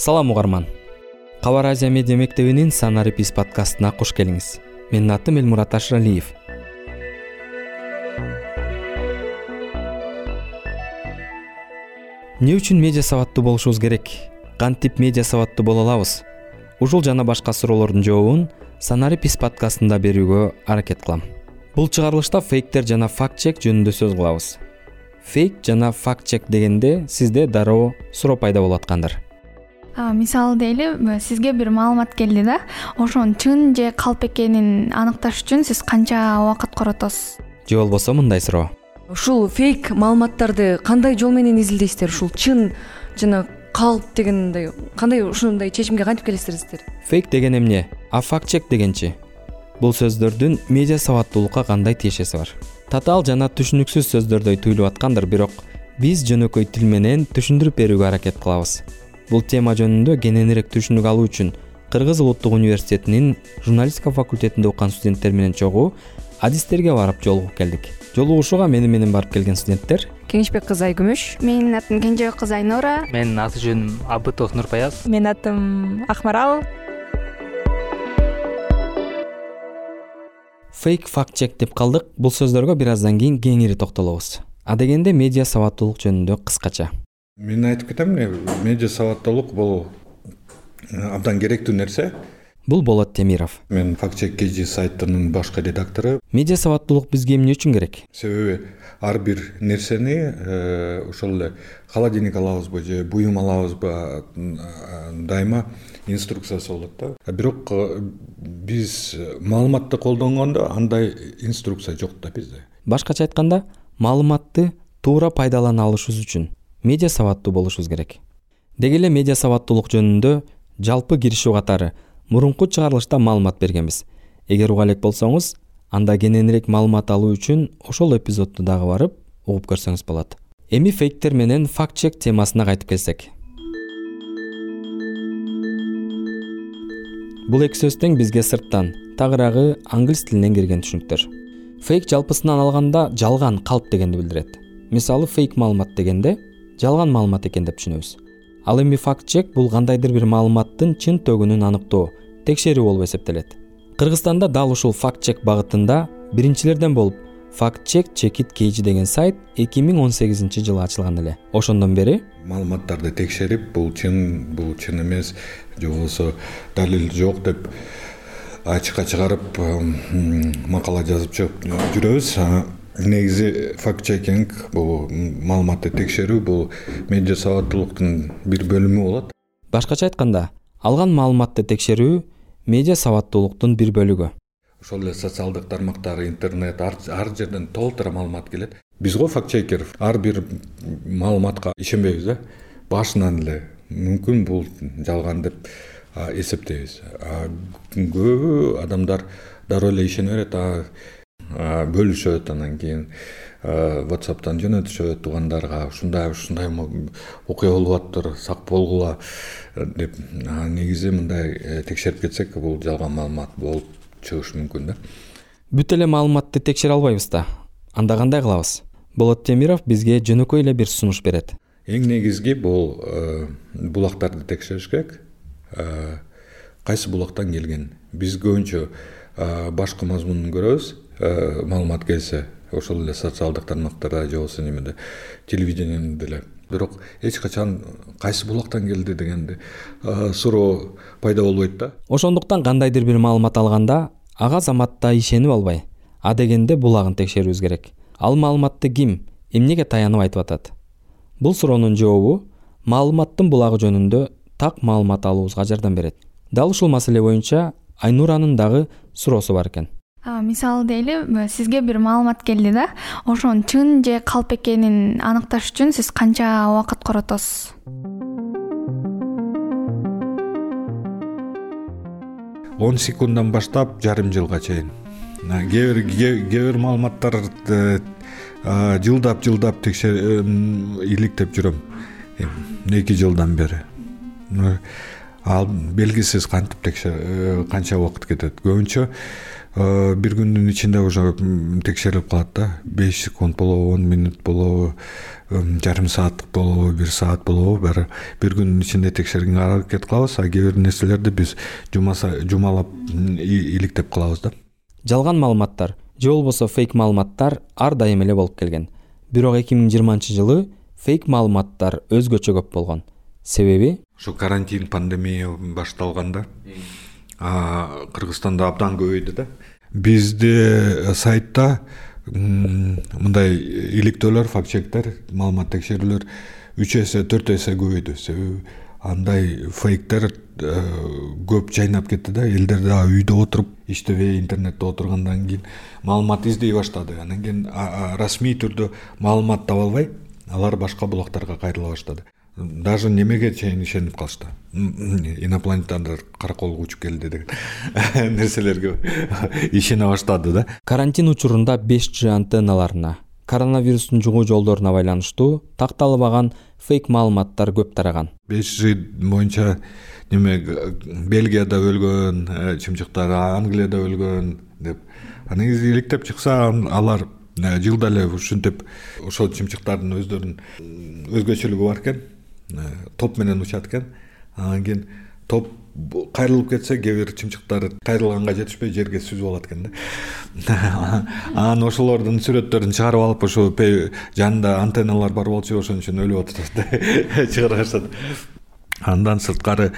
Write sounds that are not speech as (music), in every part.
салам угарман. Кабар азия медиа мектебинин санарипис подкастына куш келиңиз. Менин атым элмурат ашыралиев эмне үчүн медиа сабаттуу болушубуз керек? Кантип медиа сабаттуу боло алабыз. Ушул жана башка суроолордун жообун санарипис подкастында берүүгө аракет кылам. Бул чыгарылышта фейктер жана факт чек жөнүндө сөз кылабыз. Фейк жана факт чек дегенде сизде дароо суроо пайда болуп аткандыр мисалы дейли сизге бир маалымат келди да ошонун чын же калп экенин аныкташ үчүн сиз канча убакыт коротосуз же болбосо мындай суроо. Ушул фейк маалыматтарды кандай жол менен изилдейсиздер? Ушул чын жана калп дегендей кандай ушундай чечимге кантип келесиздер? Фейк деген эмне? А факт чек дегенчи. Бул сөздөрдүн медиа сабаттуулукка кандай тиешеси бар? Татаал жана түшүнүксүз сөздөрдөй туюлуп аткандыр бирок биз жөнөкөй тил менен түшүндүрүп берүүгө аракет кылабыз бул тема жөнүндө кененирээк түшүнүк алуу үчүн кыргыз улуттук университетинин журналистика факультетинде окуган студенттер менен чогуу адистерге барып жолугуп келдик. Жолугушууга мени менен барып келген студенттер? Кеңешбек кызы айкүмүш менин атым кенжебек кызы айнура менин аты жөнүм абытов нурпаяз менин атым акмарал фейк факт чек деп калдык. Бул сөздөргө бир аздан кийин кеңири токтолобуз. Адегенде медиа сабаттуулук жөнүндө кыскача мен айтып кетем медиа сабаттуулук бул э, абдан керектүү нерсе. Бул болот темиров. Мен факт чек kg сайтынын башкы редактору. Медиа сабаттуулук бизге эмне үчүн керек? Себеби ар бир нерсени э, ошол эле холодильник алабызбы же буюм алабызбы э, дайыма инструкциясы болот да. Бирок биз маалыматты колдонгондо андай инструкция жок да бизде. Башкача айтканда маалыматты туура пайдалана алышыбыз үчүн медиа сабаттуу болушубуз керек. Деги эле медиа сабаттуулук жөнүндө жалпы киришүү катары мурунку чыгарылышта маалымат бергенбиз. Эгер уга элек болсоңуз анда кененирээк маалымат алуу үчүн ошол эпизодду дагы барып угуп көрсөңүз болот. Эми фейктер менен факт чек темасына кайтып келсек. Бул эки сөз тең бизге сырттан тагыраагы англис тилинен кирген түшүнүктөр. Фейк жалпысынан алганда жалган калп дегенди билдирет. Мисалы фейк маалымат дегенде жалган маалымат экен деп түшүнөбүз. Ал эми факт чек бул кандайдыр бир маалыматтын чын төгүнүн аныктоо текшерүү болуп эсептелет. Кыргызстанда дал ушул факт чек багытында биринчилерден болуп факт чек чекит kg деген сайт эки миң он сегизинчи жылы ачылган эле. Ошондон бери маалыматтарды текшерип бул чын бул чын эмес же болбосо далил жок деп ачыкка чыгарып макала жазып жүрөбүз негизи факт чекинг бул маалыматты текшерүү бул медиа сабаттуулуктун бир бөлүмү болот. Башкача айтканда алган маалыматты текшерүү медиа сабаттуулуктун бир бөлүгү. Ошол эле социалдык тармактар интернет ар жерден толтура маалымат келет. Биз го факт чекер ар бир маалыматка ишенбейбиз да. Башынан эле мүмкүн бул жалган деп эсептейбиз. Көбү адамдар дароо эле ишене берет бөлүшөт анан кийин whatsappтан жөнөтүшөт туугандарга ушундай ушундай окуя болуп атыптыр сак болгула э, деп негизи мындай э, текшерип кетсек бул жалган маалымат болуп чыгышы мүмкүн да. Бүт эле маалыматты текшере албайбыз да. Анда кандай кылабыз? Болот темиров бизге жөнөкөй эле бир сунуш берет. Эң негизги бул э, булактарды текшериш керек. Кайсы булактан келген? Биз көбүнчө башкы мазмунун көрөбүз маалымат келсе ошол эле социалдык тармактарда же болбосо немеде телевидениеде деле бирок эч качан кайсы булактан келди деген э, суроо пайда болбойт да. Ошондуктан кандайдыр бир маалымат алганда ага заматта ишенип албай адегенде булагын текшерүүбүз керек. Ал маалыматты ким эмнеге таянып айтып атат? Бул суроонун жообу маалыматтын булагы жөнүндө так маалымат алуубузга жардам берет. Дал ушул маселе боюнча айнуранын дагы суроосу бар экен мисалы дейли сизге бир маалымат келди да ошонун чын же калп экенин аныкташ үчүн сиз канча убакыт коротосуз? Он секунддан баштап жарым жылга чейин. Кээ бир кээ бир маалыматтар э, жылдап жылдап текшер иликтеп жүрөм. Эки жылдан бери. Ал белгисиз кантип текшер э, канча убакыт кетет? Көбүнчө э, бир күндүн ичинде уже текшерилип калат да. Беш секунд болобу он минут болобу жарым сааттык болобу бир саат болобу. Баары бир күндүн ичинде текшергенге аракет кылабыз а кээ бир нерселерди биз жумалап иликтеп калабыз да. Жалган маалыматтар же болбосо фейк маалыматтар ар дайым эле болуп келген. Бирок эки миң жыйырманчы жылы фейк маалыматтар өзгөчө көп болгон. Себеби ушу карантин пандемия башталганда кыргызстанда абдан көбөйдү да. Бизде сайтта мындай иликтөөлөр факт чектер маалымат текшерүүлөр үч эсе төрт эсе көбөйдү. Себеби андай фейктер э, көп жайнап кетти да. Элдер дагы үйдө отуруп иштебей интернетте отургандан кийин маалымат издей баштады. Анан кийин расмий түрдө маалымат таба албай алар башка булактарга кайрыла баштады даже немеге чейин ишенип калышты? Инопланетяндар караколго учуп келди деген (laughs) нерселерге ишене баштады да. Карантин учурунда беш ж антенналарына коронавирустун жугуу жолдоруна байланыштуу такталбаган фейк маалыматтар көп тараган. Беш ж боюнча неме бельгияда өлгөн э, чымчыктар англияда өлгөн деп. Анан кийин иликтеп чыкса алар э, жылда эле ушинтип ошол чымчыктардын өздөрүнүн өзгөчөлүгү бар экен топ менен учат экен. Анан кийин топ кайрылып кетсе кээ бир чымчыктар кайрылганга жетишпей жерге сүзүп алат экен да. (laughs) Анан ошолордун сүрөттөрүн чыгарып алып ушу жанында антенналар бар болчу ошон үчүн өлүп атышат деп (laughs) чыгара баштады андан сырткары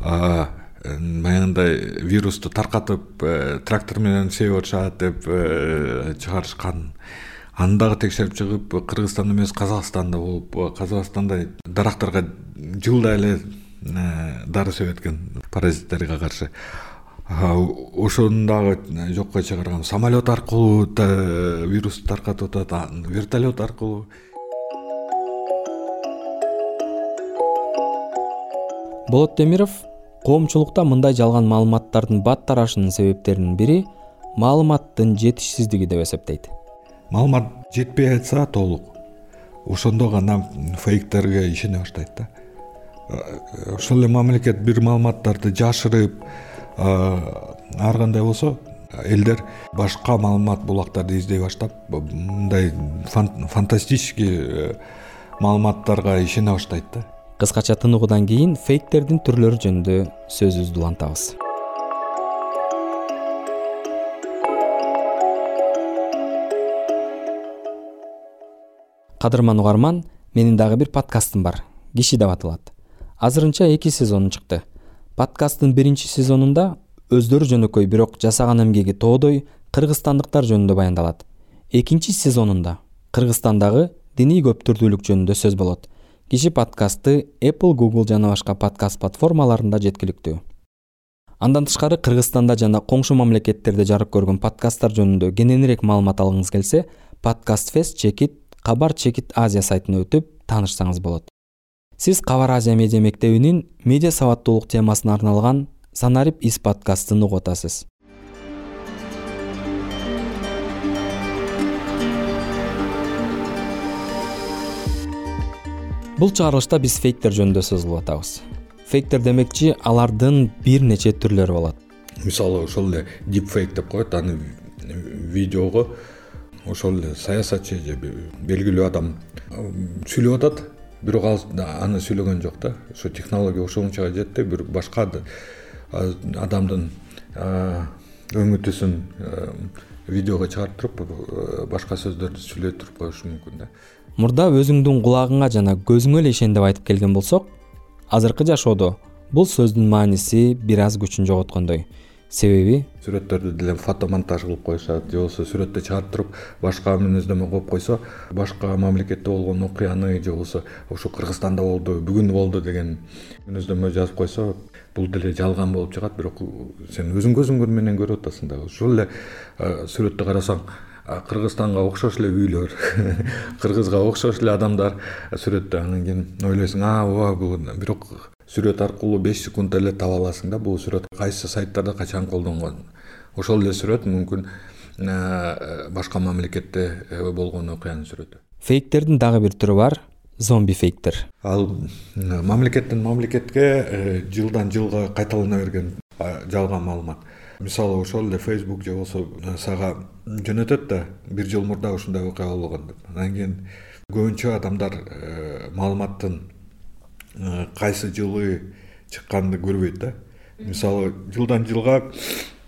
баягындай вирусту таркатып э, трактор менен сеип атышат деп э, чыгарышкан аны дагы текшерип чыгып кыргызстанда эмес казакстанда болуп казакстанда дарактарга жылда эле э, дары себет экен паразиттерге каршы ошону дагы жокко чыгарган самолет аркылуу вирусту таркатып атат вертолет аркылуу. Болот темиров коомчулукта мындай жалган маалыматтардын бат тарашынын себептеринин бири маалыматтын жетишсиздиги деп эсептейт маалымат жетпей атса толук. Ошондо гана фейктерге ишене баштайт да. Ошол эле мамлекет бир маалыматтарды жашырып ар кандай болсо элдер башка маалымат булактарды издей баштап мындай фантастический э, маалыматтарга ишене баштайт да. Кыскача тыныгуудан кийин фейктердин түрлөрү жөнүндө сөзүбүздү улантабыз кадырман угарман менин дагы бир подкастым бар. Киши деп аталат азырынча эки сезону чыкты. Подкасттын биринчи сезонунда өздөрү жөнөкөй бирок жасаган эмгеги тоодой кыргызстандыктар жөнүндө баяндалат. Экинчи сезонунда кыргызстандагы диний көптүрдүүлүк жөнүндө сөз болот. Киши подкастты apple google жана башка подкаст платформаларында жеткиликтүү. Андан тышкары кыргызстанда жана коңшу мамлекеттерде жарык көргөн подкасттар жөнүндө кененирээк маалымат алгыңыз келсе подкаст фест чекит кабар чекит азия сайтына өтүп таанышсаңыз болот. Сиз кабар азия медиа мектебинин медиа сабаттуулук темасына арналган санарип из подкастын угуп атасыз бул чыгарылышта биз фейктер жөнүндө сөз кылып атабыз. Фейктер демекчи алардын бир нече түрлөрү болот. Мисалы ошол эле дип фейк деп коет аны видеого ошол эле саясатчы же белгилүү адам сүйлөп атат. Бирок ал аны сүйлөгөн жок да. Ошо технология ошончого жетти бир башка адамдын өңү түсүн видеого чыгарып туруп башка сөздөрдү сүйлөй туруп коюшу мүмкүн да. Мурда өзүңдүн кулагыңа жана көзүңө эле ишен деп айтып келген болсок азыркы жашоодо бул сөздүн мааниси бир аз күчүн жоготкондой себеби? сүрөттөрдү деле фотомонтаж кылып коюшат же болбосо сүрөттү чыгарып туруп башка мүнөздөмө коюп койсо башка мамлекетте болгон окуяны же болбосо ушул кыргызстанда болду бүгүн болду деген мүнөздөмө жазып койсо бул деле жалган болуп чыгат бирок сен өзүң көзүң менен көрүп атасың да. Ошол эле сүрөттү карасаң кыргызстанга окшош эле үйлөр (laughs) кыргызга окшош эле адамдар сүрөттө. Анан кийин ойлойсуң а ооба бул бирок сүрөт аркылуу беш секундда эле таба аласың да бул сүрөт кайсы сайттарда качан колдонгон? Ошол эле сүрөт мүмкүн э, башка мамлекетте э, болгон окуянын сүрөтү фейктердин дагы бир түрү бар зомби фейктер ал мамлекеттен мамлекетке э, жылдан жылга кайталана берген жалган маалымат. Мисалы ошол эле фейсбук же болбосо сага жөнөтөт да бир жыл мурда ушундай окуя болгон деп. Анан кийин көбүнчө адамдар маалыматтын кайсы жылы чыкканын көрбөйт да. Мисалы жылдан жылга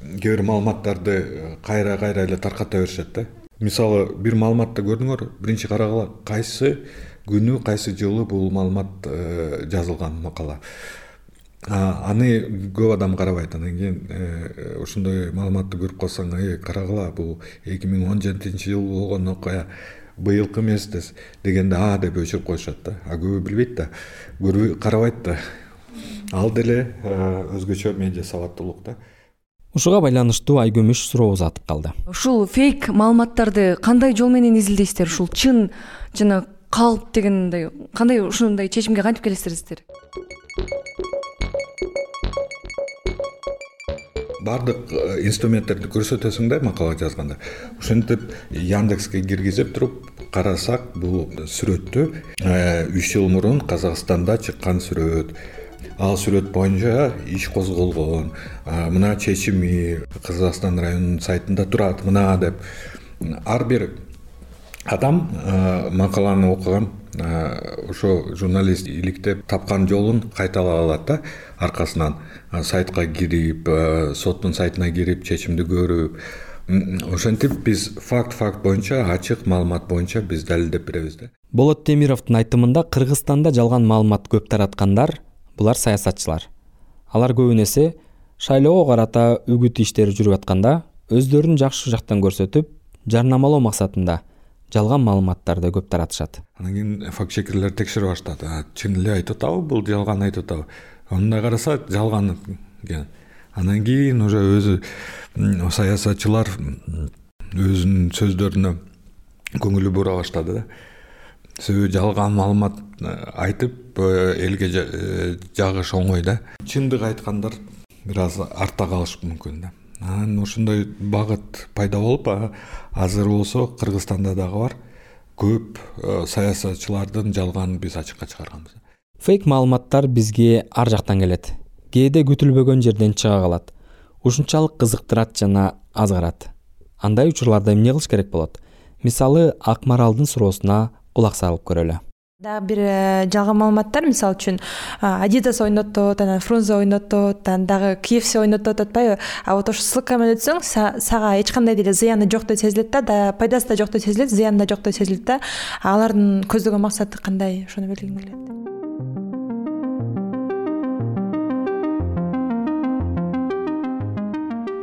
кээ бир маалыматтарды кайра кайра эле тарката беришет да. Мисалы бир маалыматты көрдүңөр биринчи карагыла кайсы күнү кайсы жылы бул маалымат жазылган макала. Аны көп адам карабайт анан кийин э, ошондой маалыматты көрүп калсаң э карагыла бул эки миң он жетинчи жылы болгон окуя быйылкы эмес дегенде а деп өчүрүп коюшат да. А көбү билбейт да. Көрбөй карабайт да. Ал деле э, өзгөчө медиа сабаттуулук да. Ушуга байланыштуу айкүмүш суроо узатып калды. Ушул фейк маалыматтарды кандай жол менен изилдейсиздер? Ушул чын жана калп дегендей кандай ушундай чечимге кантип келесиздер баардык э, инструменттерди көрсөтөсүң да макала жазганда. Ошентип яндекске киргизип туруп карасак бул сүрөттү э, үч жыл мурун казакстанда чыккан сүрөт. Ал сүрөт боюнча иш козголгон мына чечими казакстан районунун сайтында турат мына деп. Ар бир адам э, макаланы окуган ошо журналист иликтеп тапкан жолун кайталай алат да аркасынан сайтка кирип соттун сайтына кирип чечимди көрүп. Ошентип биз факт факт боюнча ачык маалымат боюнча биз далилдеп беребиз да. Болот темировдун айтымында кыргызстанда жалган маалымат көп тараткандар булар саясатчылар. Алар көбүн эсе шайлоого карата үгүт иштери жүрүп атканда өздөрүн жакшы жактан көрсөтүп жарнамалоо максатында жалган маалыматтарды көп таратышат. Анан кийин факт чекерлер текшере баштады чын эле айтып атабы бул жалган айтып атабы. Мындай караса жалган экен анан кийин уже өзү саясатчылар өзүнүн сөздөрүнө көңүлү бура баштады да. Себеби жалган маалымат э, айтып э, элге э, жагыш оңой да. Чындык айткандар бир аз артта калышы мүмкүн да анан ошондой багыт пайда болуп азыр болсо кыргызстанда дагы бар көп саясатчылардын жалганын биз ачыкка чыгарганбыз. Фейк маалыматтар бизге ар жактан келет. Кээде күтүлбөгөн жерден чыга калат. Ушунчалык кызыктырат жана азгарат. Андай учурларда эмне кылыш керек болот? Мисалы ак маралдын суроосуна кулак салып көрөлү дагы бир э, жалган маалыматтар мисалы үчүн адидас ойнотот анан фрунзе ойнотот анан дагы kfc ойнотот атпайбы. А вот ошо ссылка өтсөң сага эч кандай деле зыяны жоктой сезилет да пайдасы да жоктой сезилет зыяны да жоктой сезилет да алардын көздөгөн максаты кандай ошону билгим келет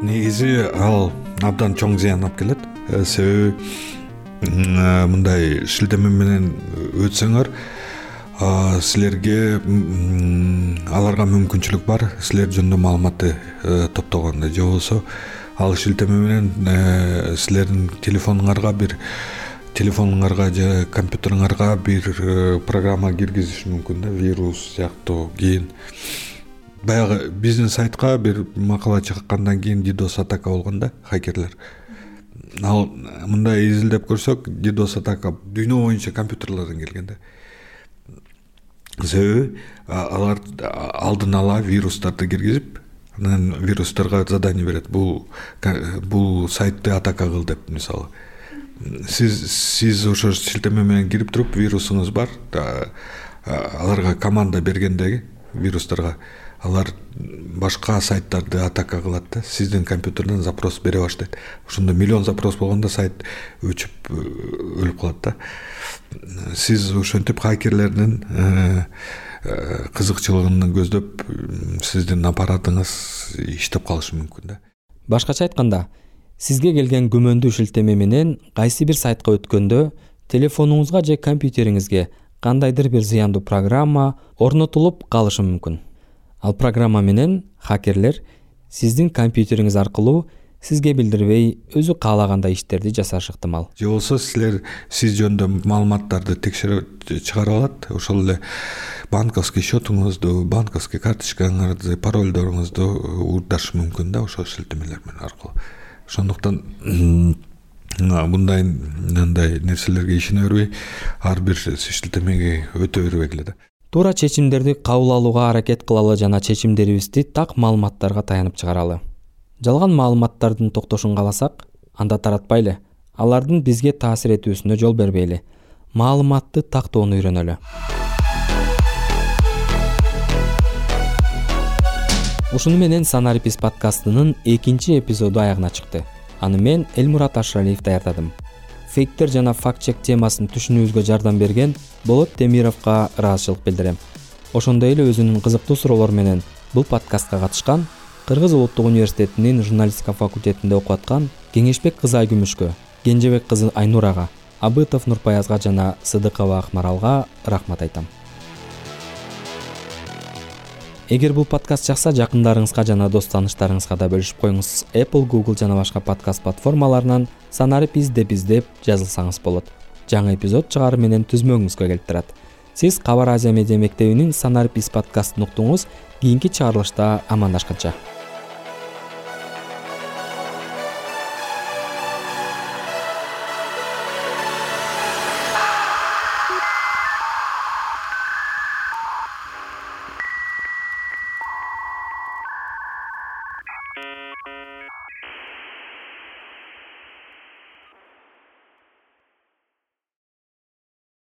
негизи ал абдан чоң зыян алып келет. Э, себеби мындай шилтеме менен өтсөңөр силерге аларга мүмкүнчүлүк бар. Силер жөнүндө маалыматты э, топтогонда же болбосо ал шилтеме менен э, силердин телефонуңарга бир телефонуңарга же компьютеруңарга бир э, программа киргизиши мүмкүн да вирус сыяктуу кийин. Баягы биздин сайтка бир макала чыккандан кийин дидос атака болгон да хакерлер ал мындай изилдеп көрсөк дидос атака дүйнө боюнча компьютерлерден келген да. Себеби алар алдын ала вирустарды киргизип анан вирустарга задание берет. Бул бул сайтты атака кыл деп мисалы. Сиз сиз ошо шилтеме менен кирип туруп вирусуңуз бар аларга команда бергендеги вирустарга алар башка сайттарды атака кылат да. Сиздин компьютерден запрос бере баштайт. Ошондо миллион запрос болгондо сайт өчүп э, өлүп калат да. Сиз ошентип хакерлердин э, э, кызыкчылыгын көздөп сиздин аппаратыңыз иштеп калышы мүмкүн да. Башкача айтканда сизге келген күмөндүү шилтеме менен кайсы бир сайтка өткөндө телефонуңузга же компьютериңизге кандайдыр бир зыяндуу программа орнотулуп калышы мүмкүн ал программа менен хакерлер сиздин компьютериңиз аркылуу сизге билдирбей өзү каалагандай иштерди жасашы ыктымал же болбосо силер сиз жөнүндө маалыматтарды текшерип чыгарып алат. Ошол эле банковский счетуңузду банковский карточкаңызды парольдоруңузду уурдашы мүмкүн да ошол шилтемелер менен аркылуу. Ошондуктан мындай мындай нерселерге ишене бербей ар бир шилтемеге өтө бербегиле да туура чечимдерди кабыл алууга аракет кылалы жана чечимдерибизди так маалыматтарга таянып чыгаралы. Жалган маалыматтардын токтошун кааласак анда таратпайлы алардын бизге таасир этүүсүнө жол бербейли. Маалыматты тактоону үйрөнөлү. Ушуну менен санарипис подкастынын экинчи эпизоду аягына чыкты. Аны мен элмурат ашыралиев даярдадым фейктер жана факт чек темасын түшүнүүбүзгө жардам берген болот темировго ыраазычылык билдирем. Ошондой эле өзүнүн кызыктуу суроолору менен бул подкастка катышкан кыргыз улуттук университетинин журналистика факультетинде окуп аткан кеңешбек кызы айгүмүшкө кенжебек кызы айнурага абытов нурпаязга жана сыдыкова акмаралга рахмат айтам эгер бул подкаст жакса жакындарыңызга жана дос тааныштарыңызга да бөлүшүп коюңуз. Apple google жана башка подкаст платформаларынан санарипиз деп издеп жазылсаңыз болот. Жаңы эпизод чыгаруу менен түзмөгүңүзгө келип турат. Сиз кабар азия медиа мектебинин санарипиз подкастын уктуңуз кийинки чыгарылышта амандашканча